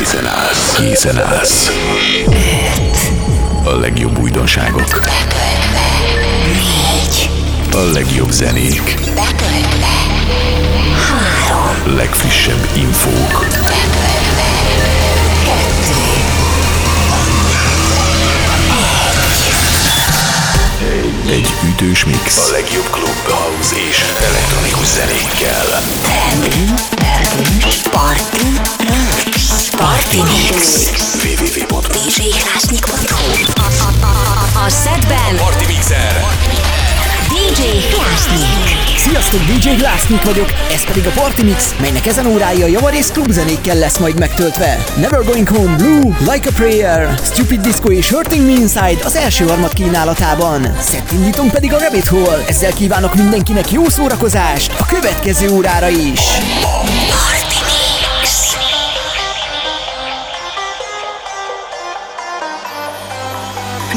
Készen állsz. Készen állsz. A legjobb újdonságok. A legjobb zenék. Három. Legfrissebb infók. Kettő. Egy ütős mix. A legjobb klub, house és elektronikus zenékkel. Trending. Pörgős. Party. Party Mix. www.djhlásnyik.hu A, a, a, a szedben Party Mixer. DJ Klásnyik. Sziasztok, DJ Glassnik vagyok, ez pedig a Party Mix, melynek ezen órája javarész klubzenékkel lesz majd megtöltve. Never Going Home Blue, Like a Prayer, Stupid Disco és Hurting Me Inside az első harmad kínálatában. Szettindítunk pedig a Rabbit Hole, ezzel kívánok mindenkinek jó szórakozást a következő órára is.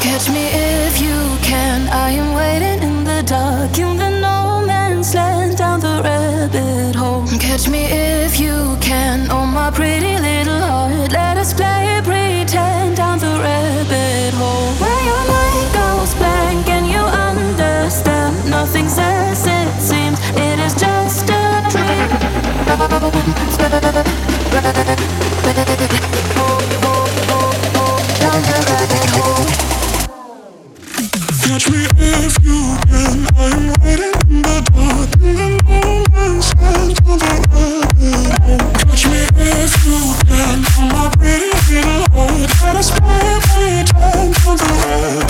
Catch me if you can. I am waiting in the dark, in the no man's land, down the rabbit hole. Catch me if you can. Oh, my pretty little heart. Let us play pretend down the rabbit hole. Where your mind goes blank and you understand nothing's as it seems. It is just a dream. You. On my pretty little heart, let us play pretend on the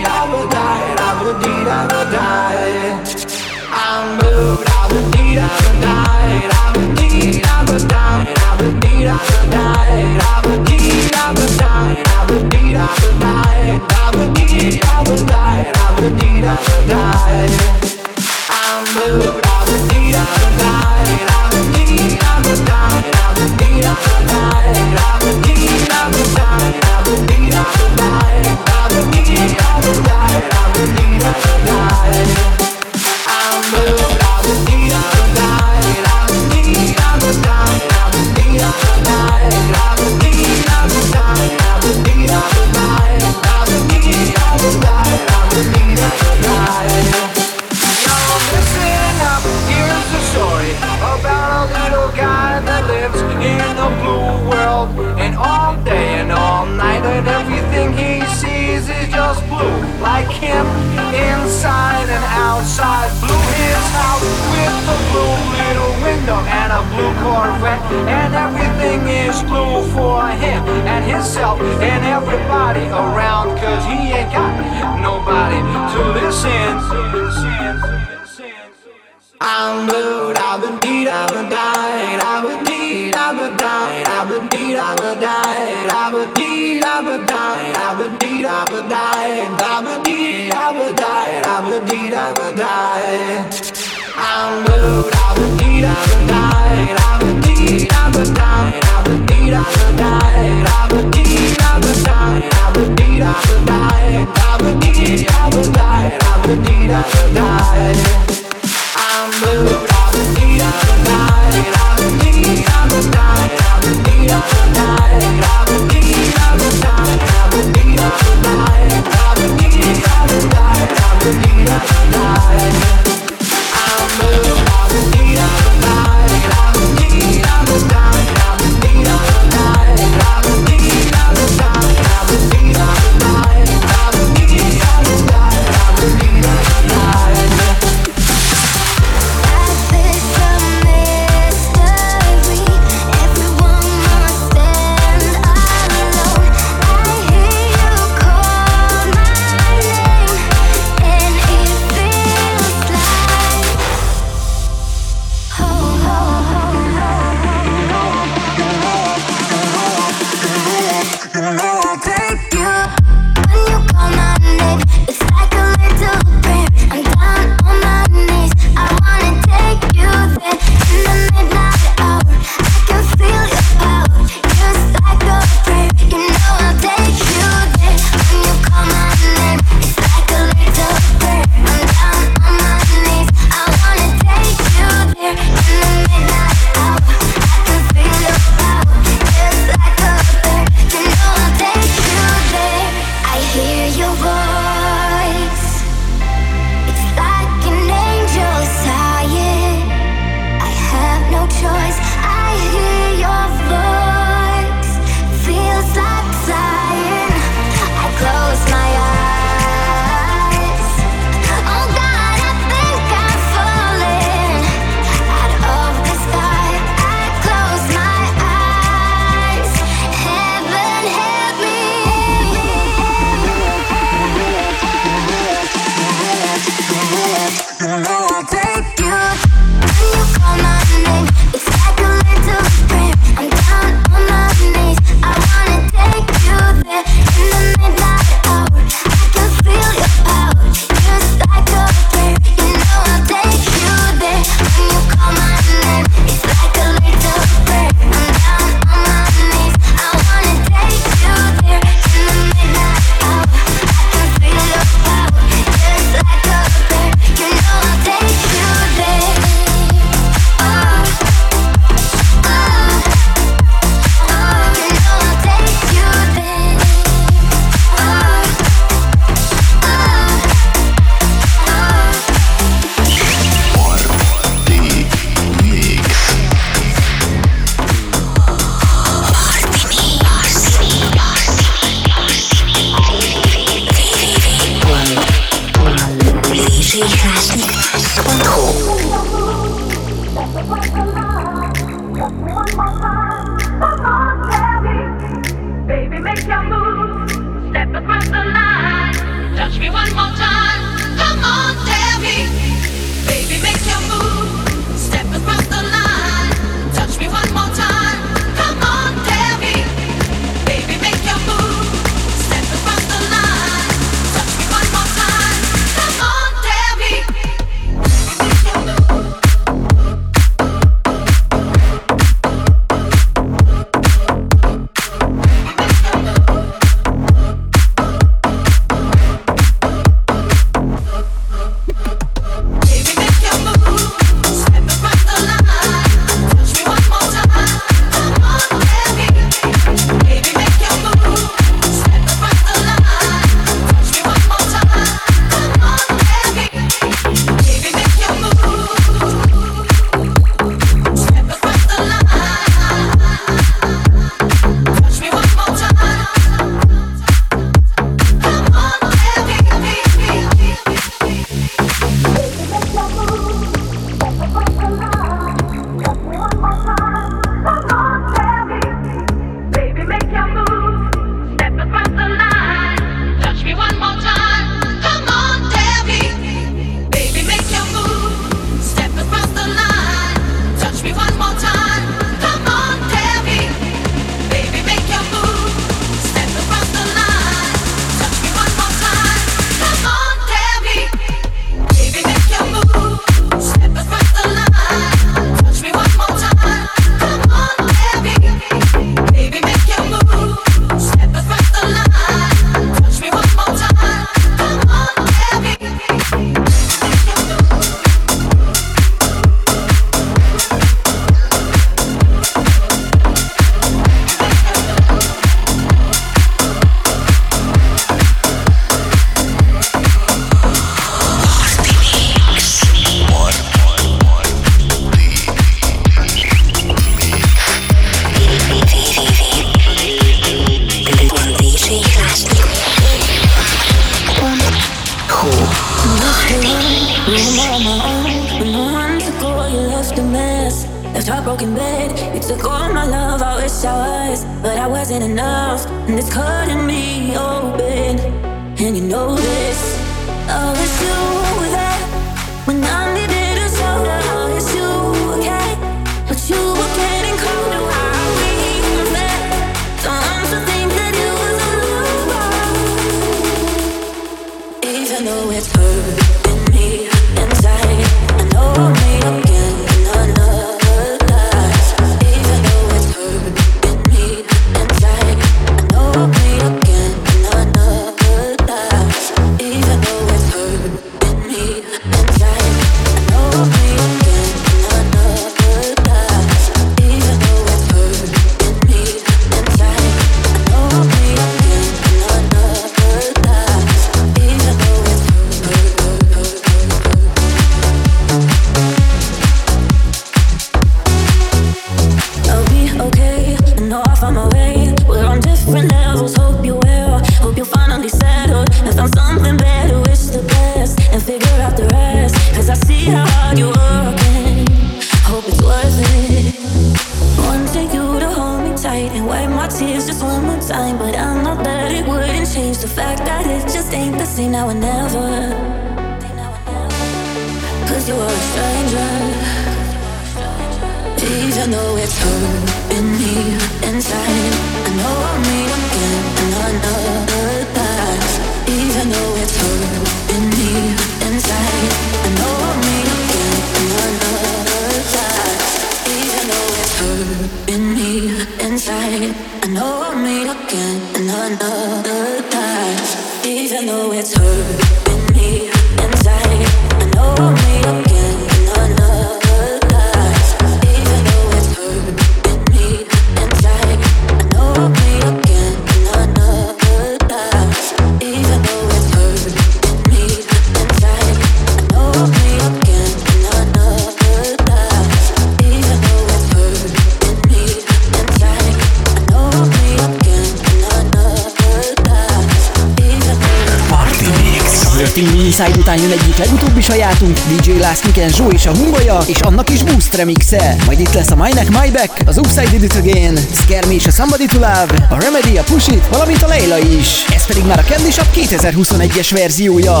Remixe. Majd itt lesz a My Neck, My Back, az Upside Did It Again, Me és a Somebody to Love, a Remedy, a Push It, valamint a Leila is. Ez pedig már a Candy Shop 2021-es verziója.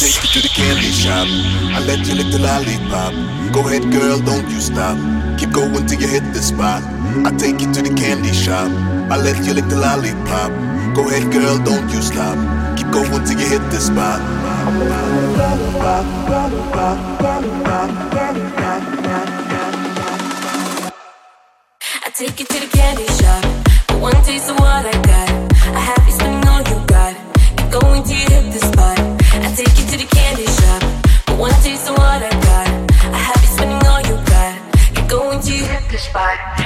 Take you to the candy shop. I let you lick the lollipop. Go ahead, girl, don't you stop. Keep going till you hit the spot. I take you to the candy shop. I let you lick the lollipop. Go ahead, girl, don't you stop. Keep going till you hit the spot. I take it to the candy shop, but one taste of what I got, I have you to the spot. I take it to the candy shop. But one taste of what I got. I have you spending all you got. Keep going till you hit the spot.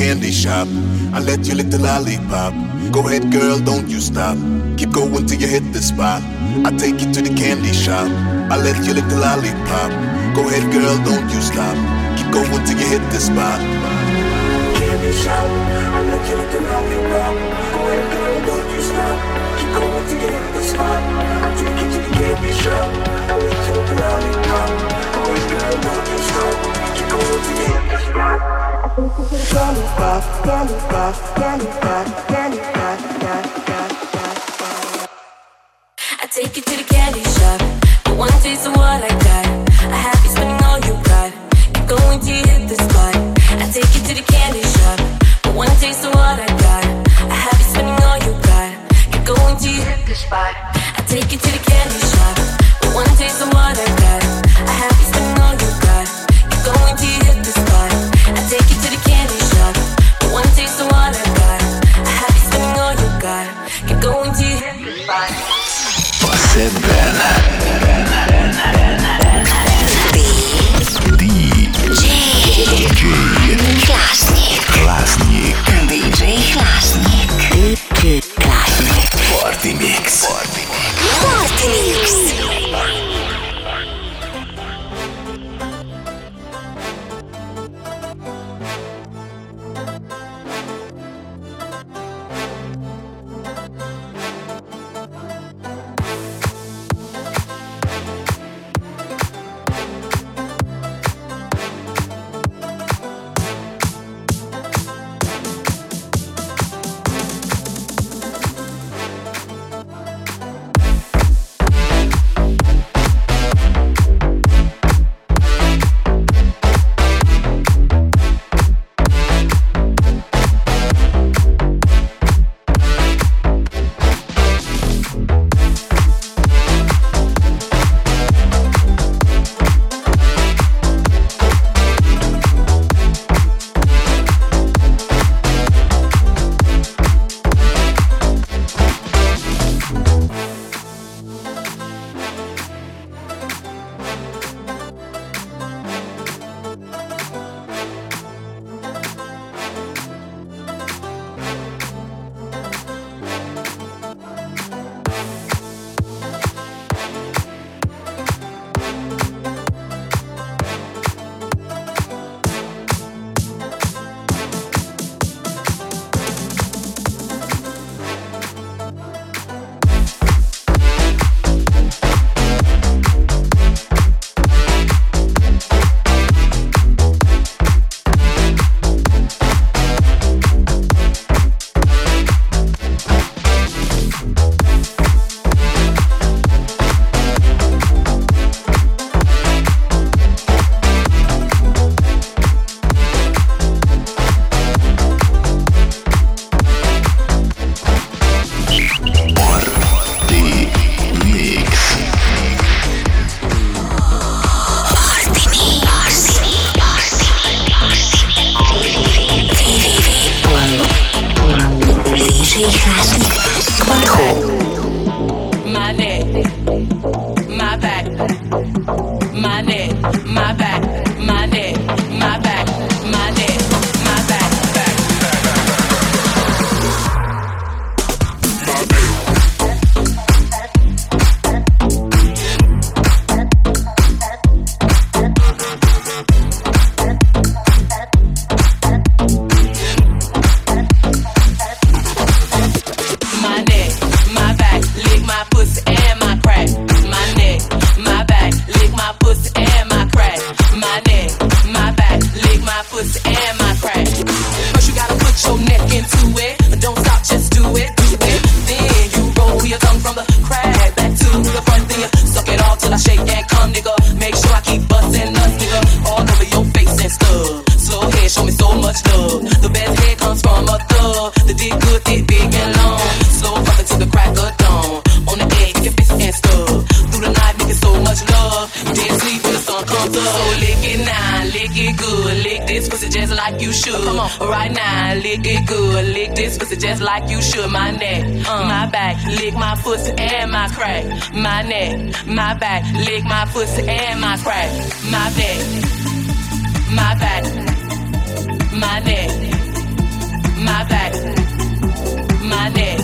Candy shop. I let you lick the lollipop. Go ahead, girl, don't you stop. Keep going till you hit the spot. I take you to the candy shop. I let you lick the lollipop. Go ahead, girl, don't you stop. Keep going till you hit the spot. Candy shop. I let you lick the lollipop. Go ahead, girl, don't you stop. Keep going till you hit the spot. I take you to the candy shop. I let you lick the lollipop. Go ahead, girl, don't you stop. Keep going till you hit the spot. I take it to the candy shop, but one taste of all I got. I have you to hit the spot. I take it to the candy shop. But one taste of what I got. I should. Oh, come on, right now, lick it good, lick this pussy just like you should. My neck, uh, my back, lick my pussy and my crack. My neck, my back, lick my pussy and my crack. My neck, my back, my neck, my back, my neck.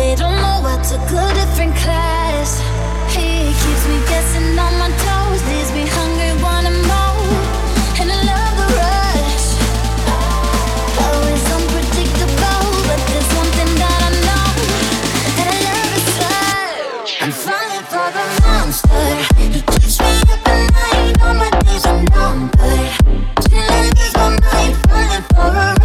They don't know I took a different class. He keeps me guessing on my toes, leaves me hungry, wanting more. And I love the rush. Always unpredictable, but there's one thing that I know that I love is love. I'm falling for the monster. He keeps me up at night, all my days are numbered. Tonight is my night, falling for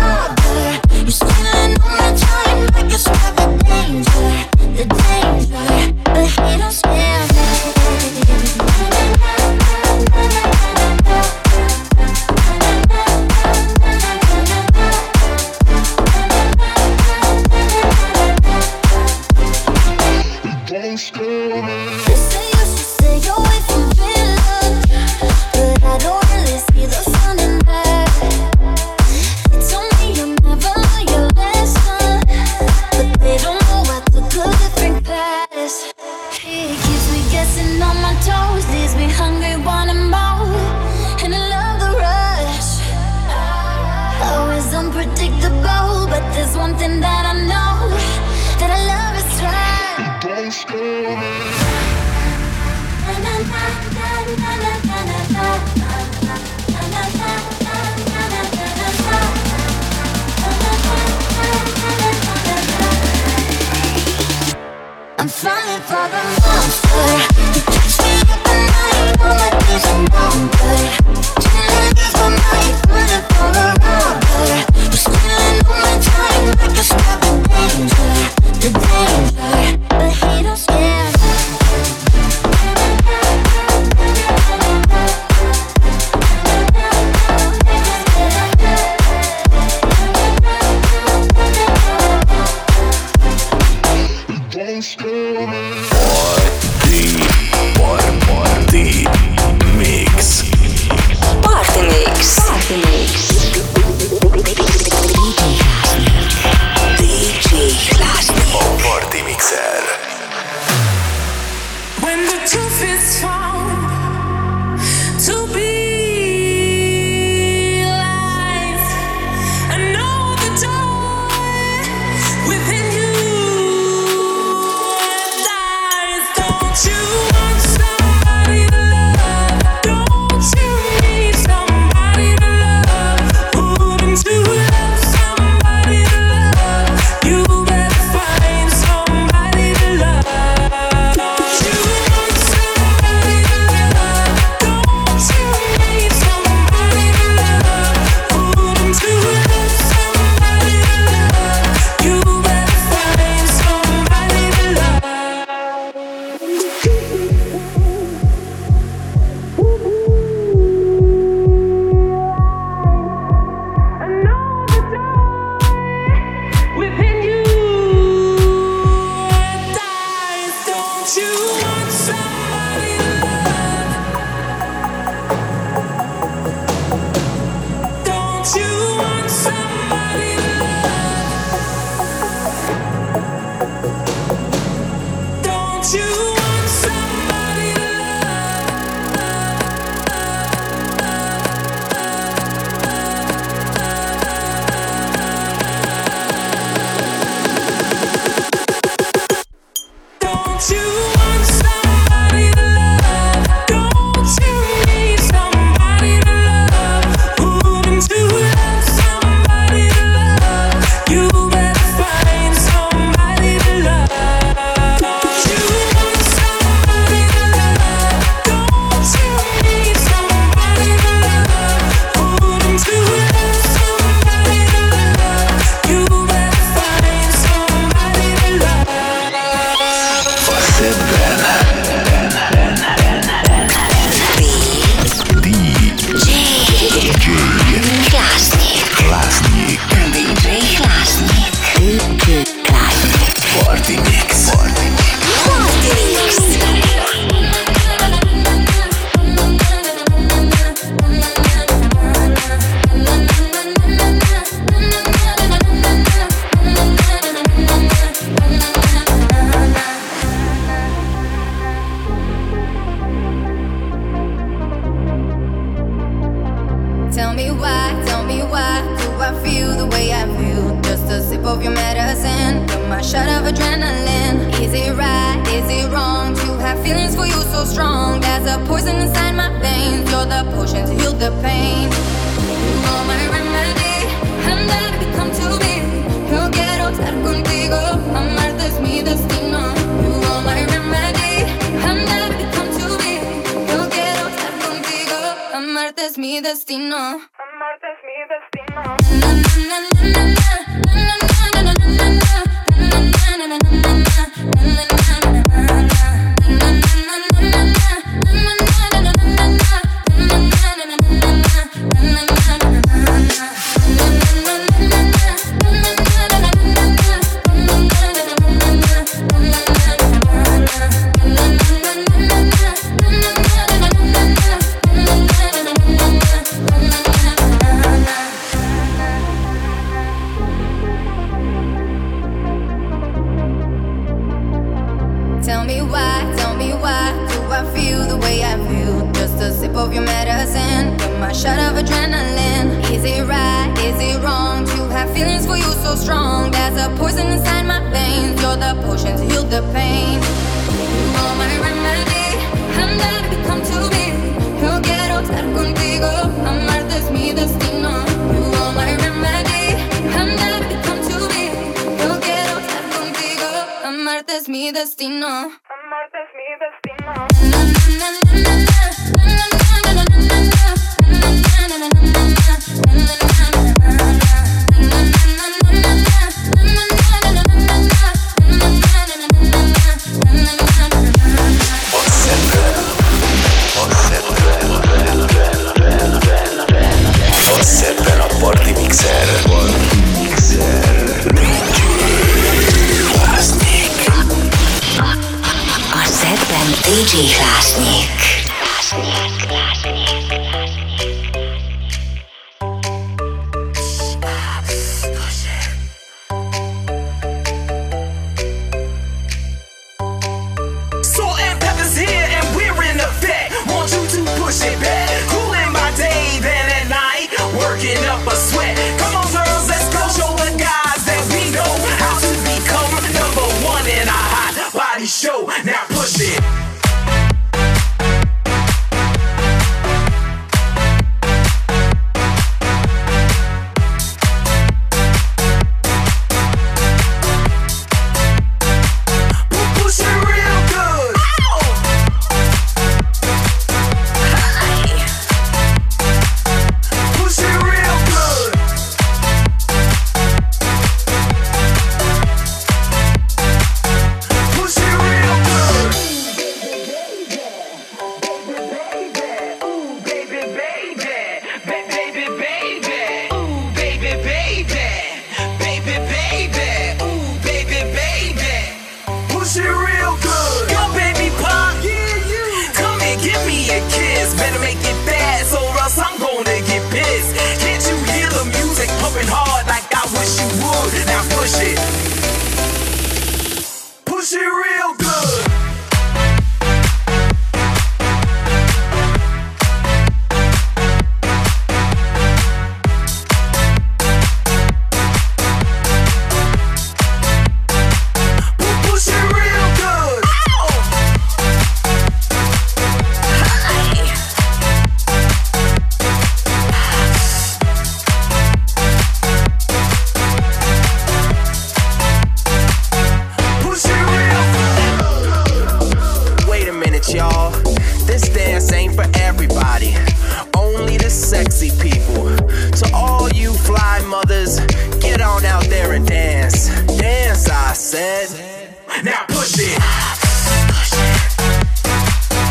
Now push it.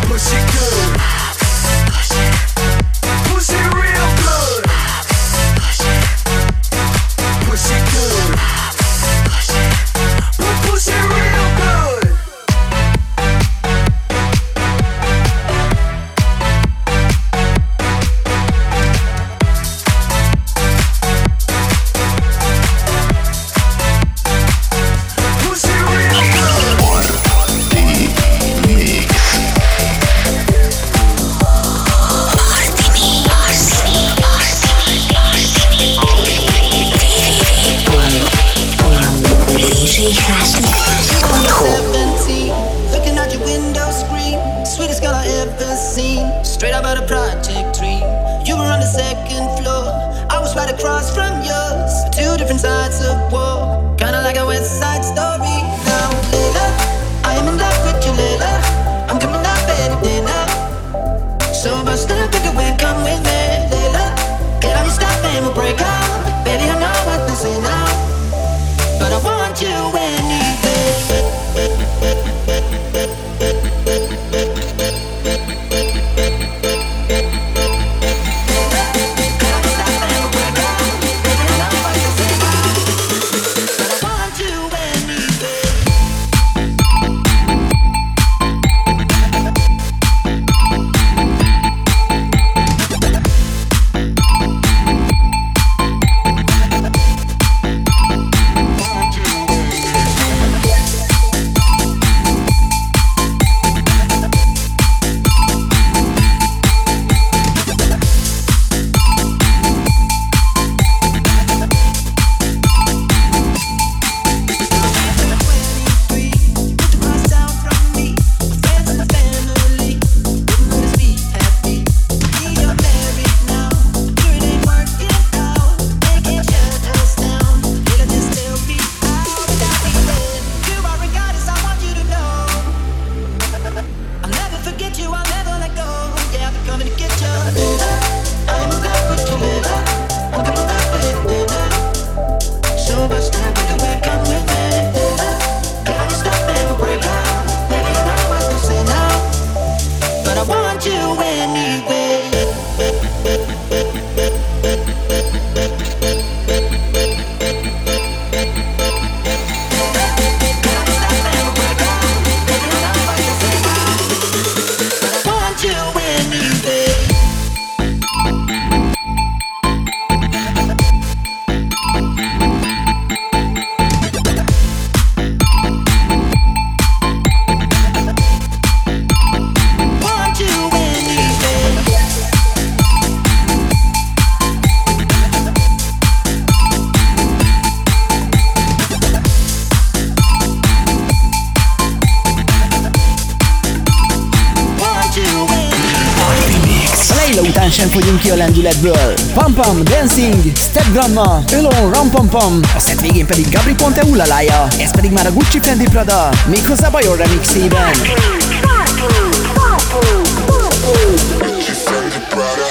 Push it good. ledből. Pam Pam Dancing, Step Grandma, Ölon Ram Pam Pam, a szett végén Gabri Ponte ulalája, ez pedig Fendi Prada, méghozzá Bajor remixében. Party, party, party, Gucci Fendi Prada.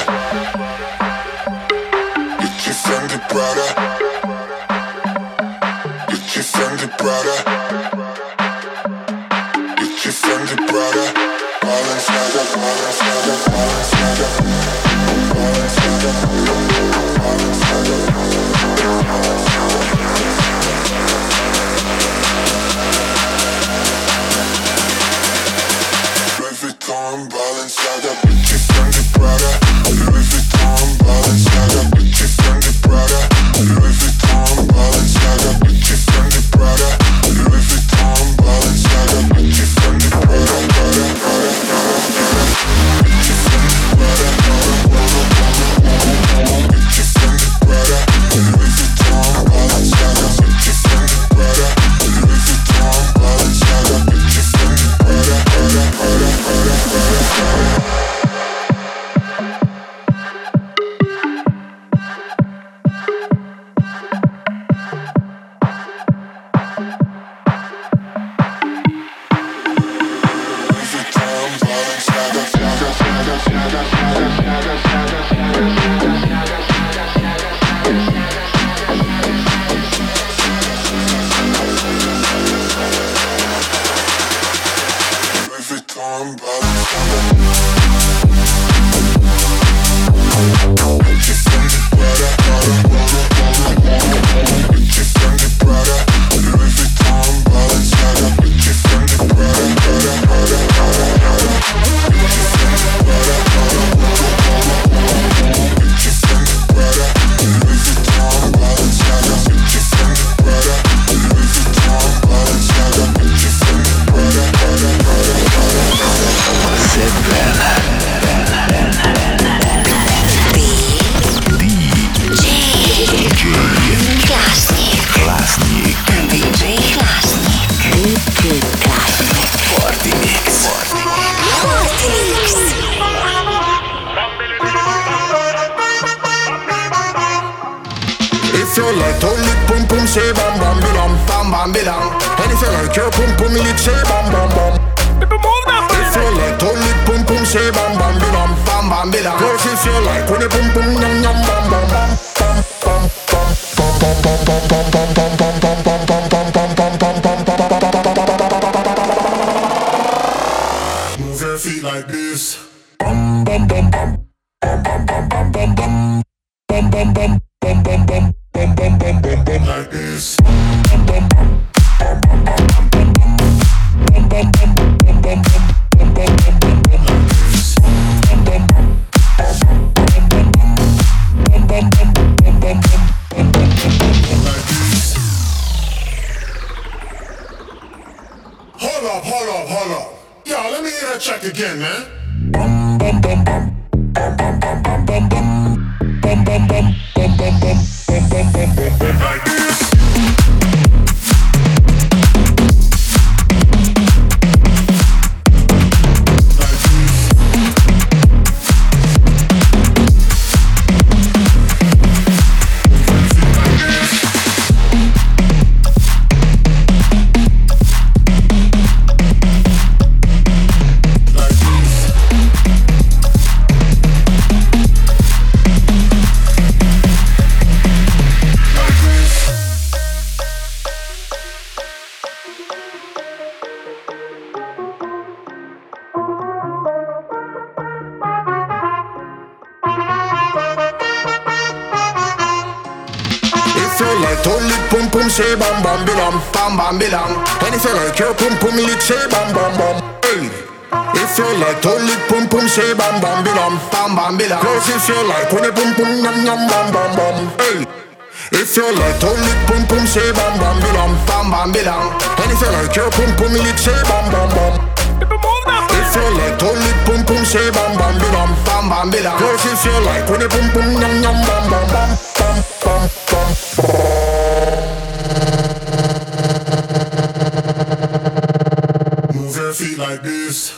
Gucci Fendi Prada. Gucci Fendi Prada. Gucci Fendi Prada Balenciaga, Balenciaga, Balenciaga London. Cœur pump pump me the chez if you like when it boom boom yum yum bam bam bam. Hey. If you like to lick boom boom say bam bam bam bam bam bam. And if you like your boom boom lick say bam bam bam. If you like to lick boom boom say bam bam bam bam bam bam. Girls if you like when it boom boom yum yum bam bam bam bam bam bam. Move your feet like this.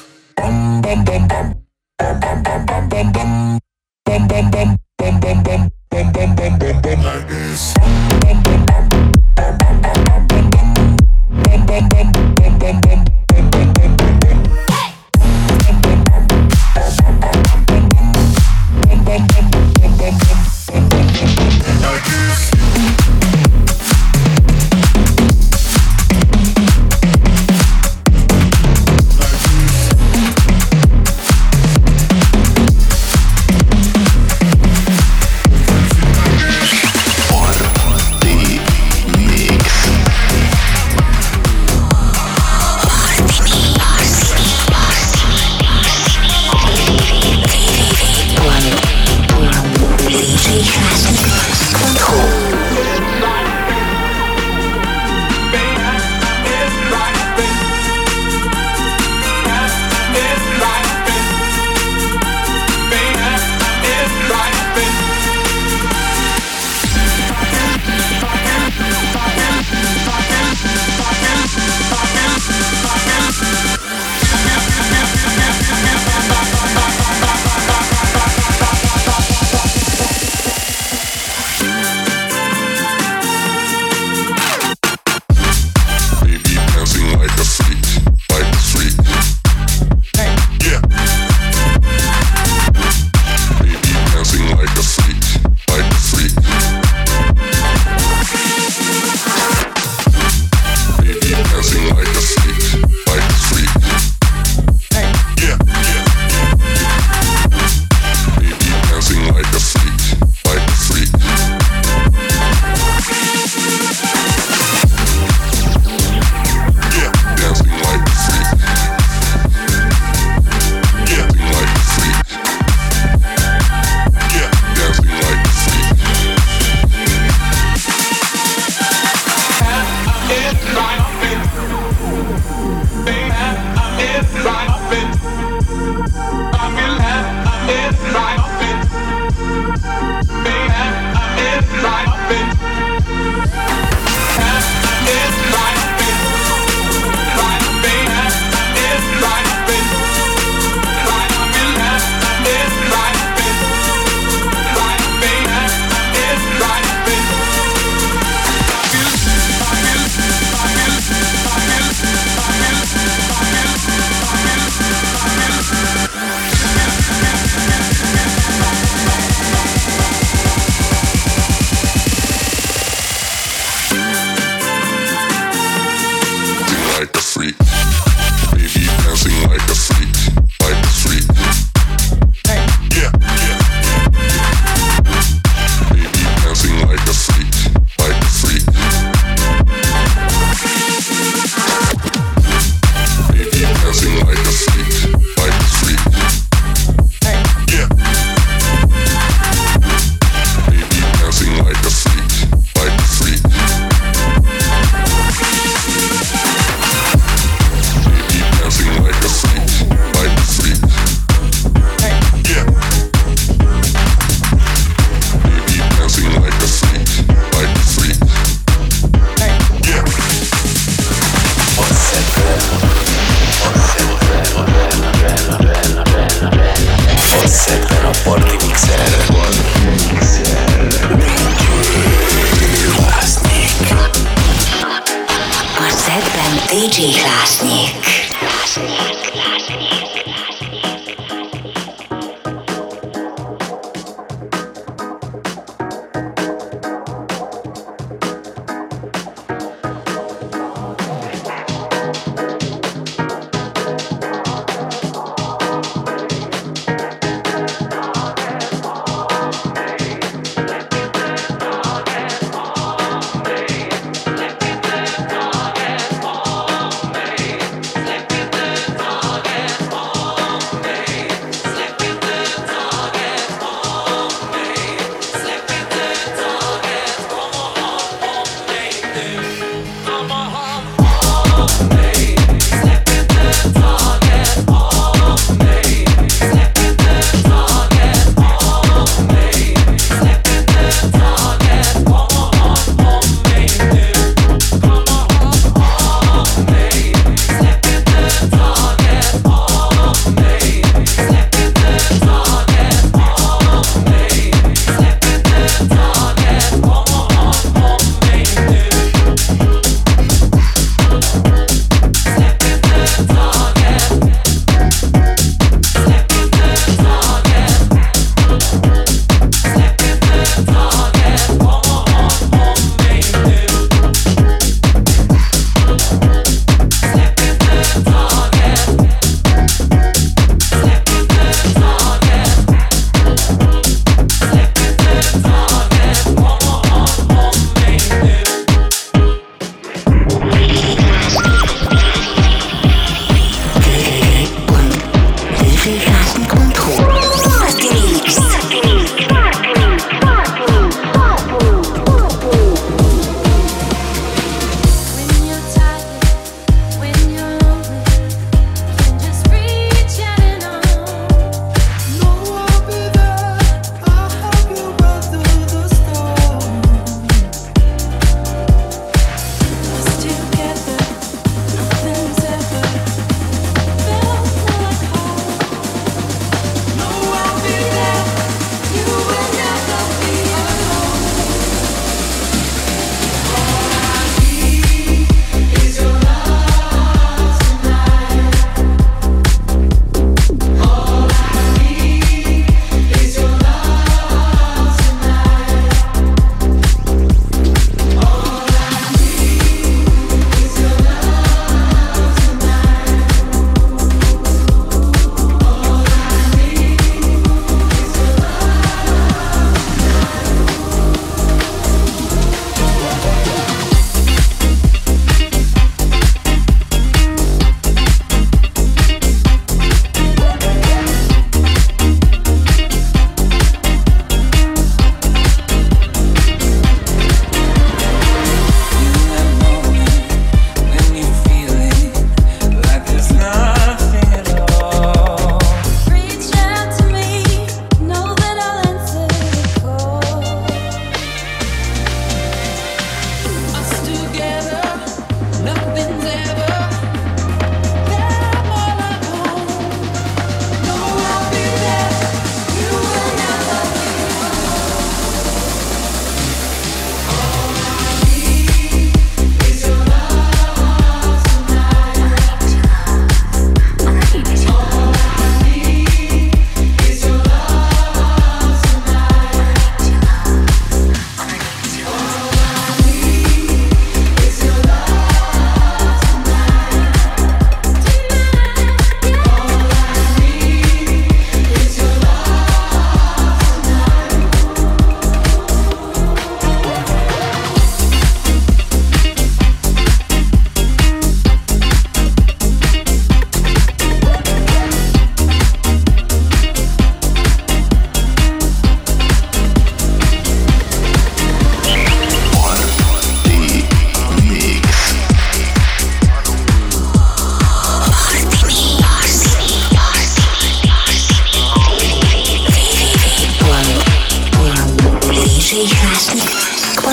Oh,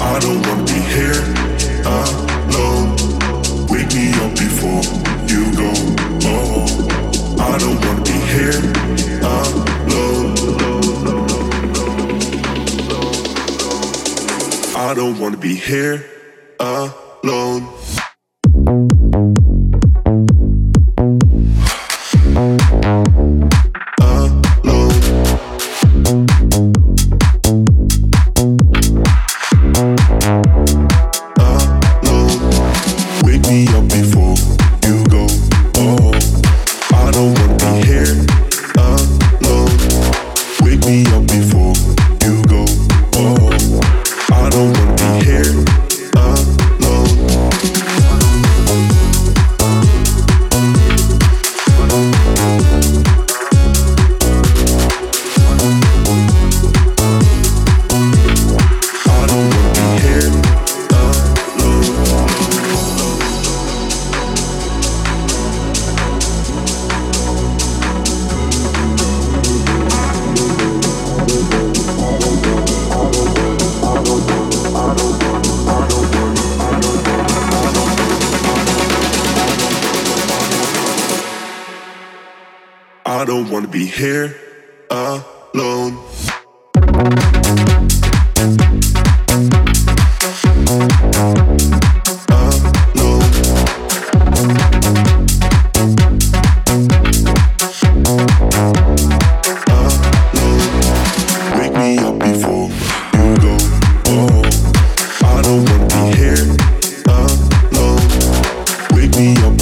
I don't wanna be here alone. Wake me up before you go. Oh, I don't wanna be here alone. I don't wanna be here alone. me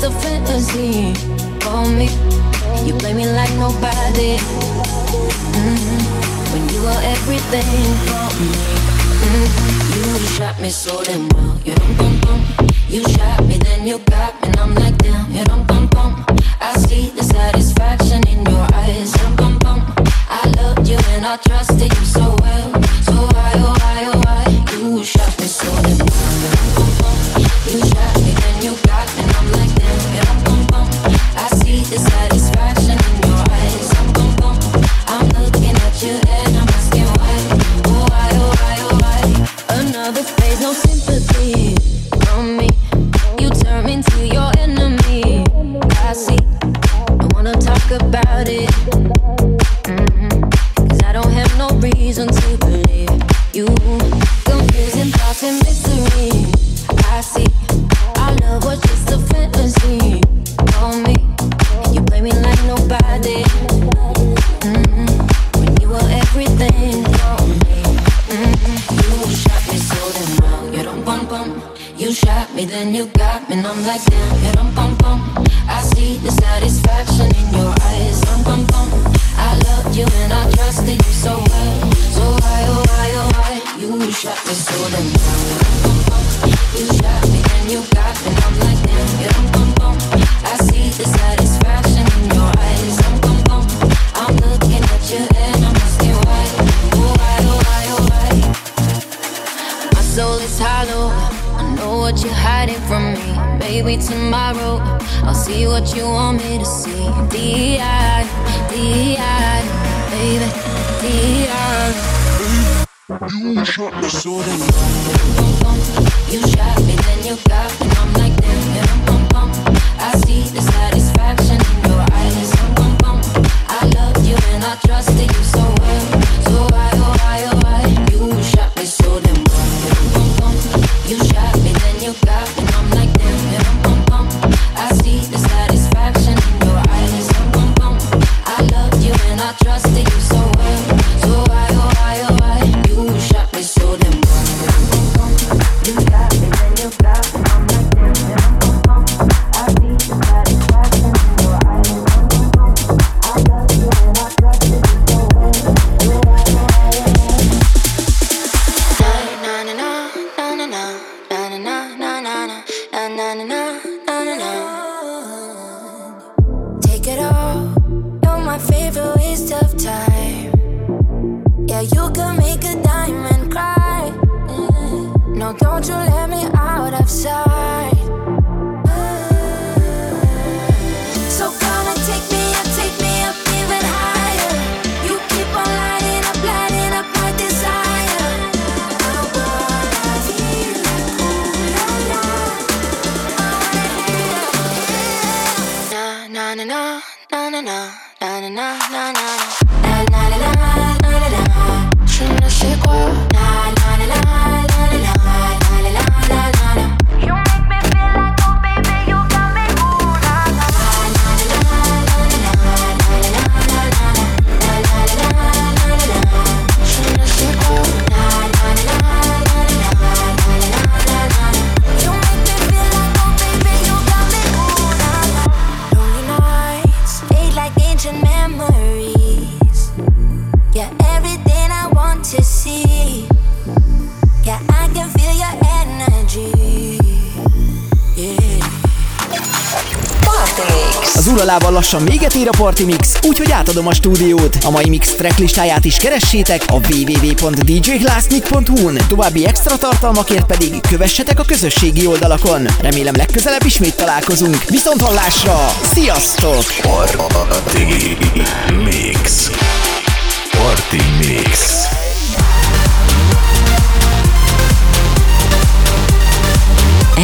just a fantasy. for me, you play me like nobody. Mm-hmm. When you are everything for me, mm-hmm. you shot me so damn well. You, you shot me, then you got me. Az uralával lassan véget ér a Party Mix, úgyhogy átadom a stúdiót. A mai mix tracklistáját is keressétek a www.djglassnik.hu-n. További extra tartalmakért pedig kövessetek a közösségi oldalakon. Remélem legközelebb ismét találkozunk. Viszont hallásra! Sziasztok! Party Mix. Party Mix.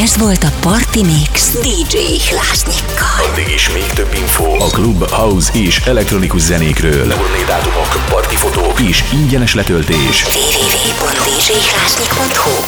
Ez volt a Party Mix DJ Hlásnyikkal. Addig is még több info a klub, house és elektronikus zenékről. Turné dátumok, party fotók és ingyenes letöltés. www.djhlásnyik.hu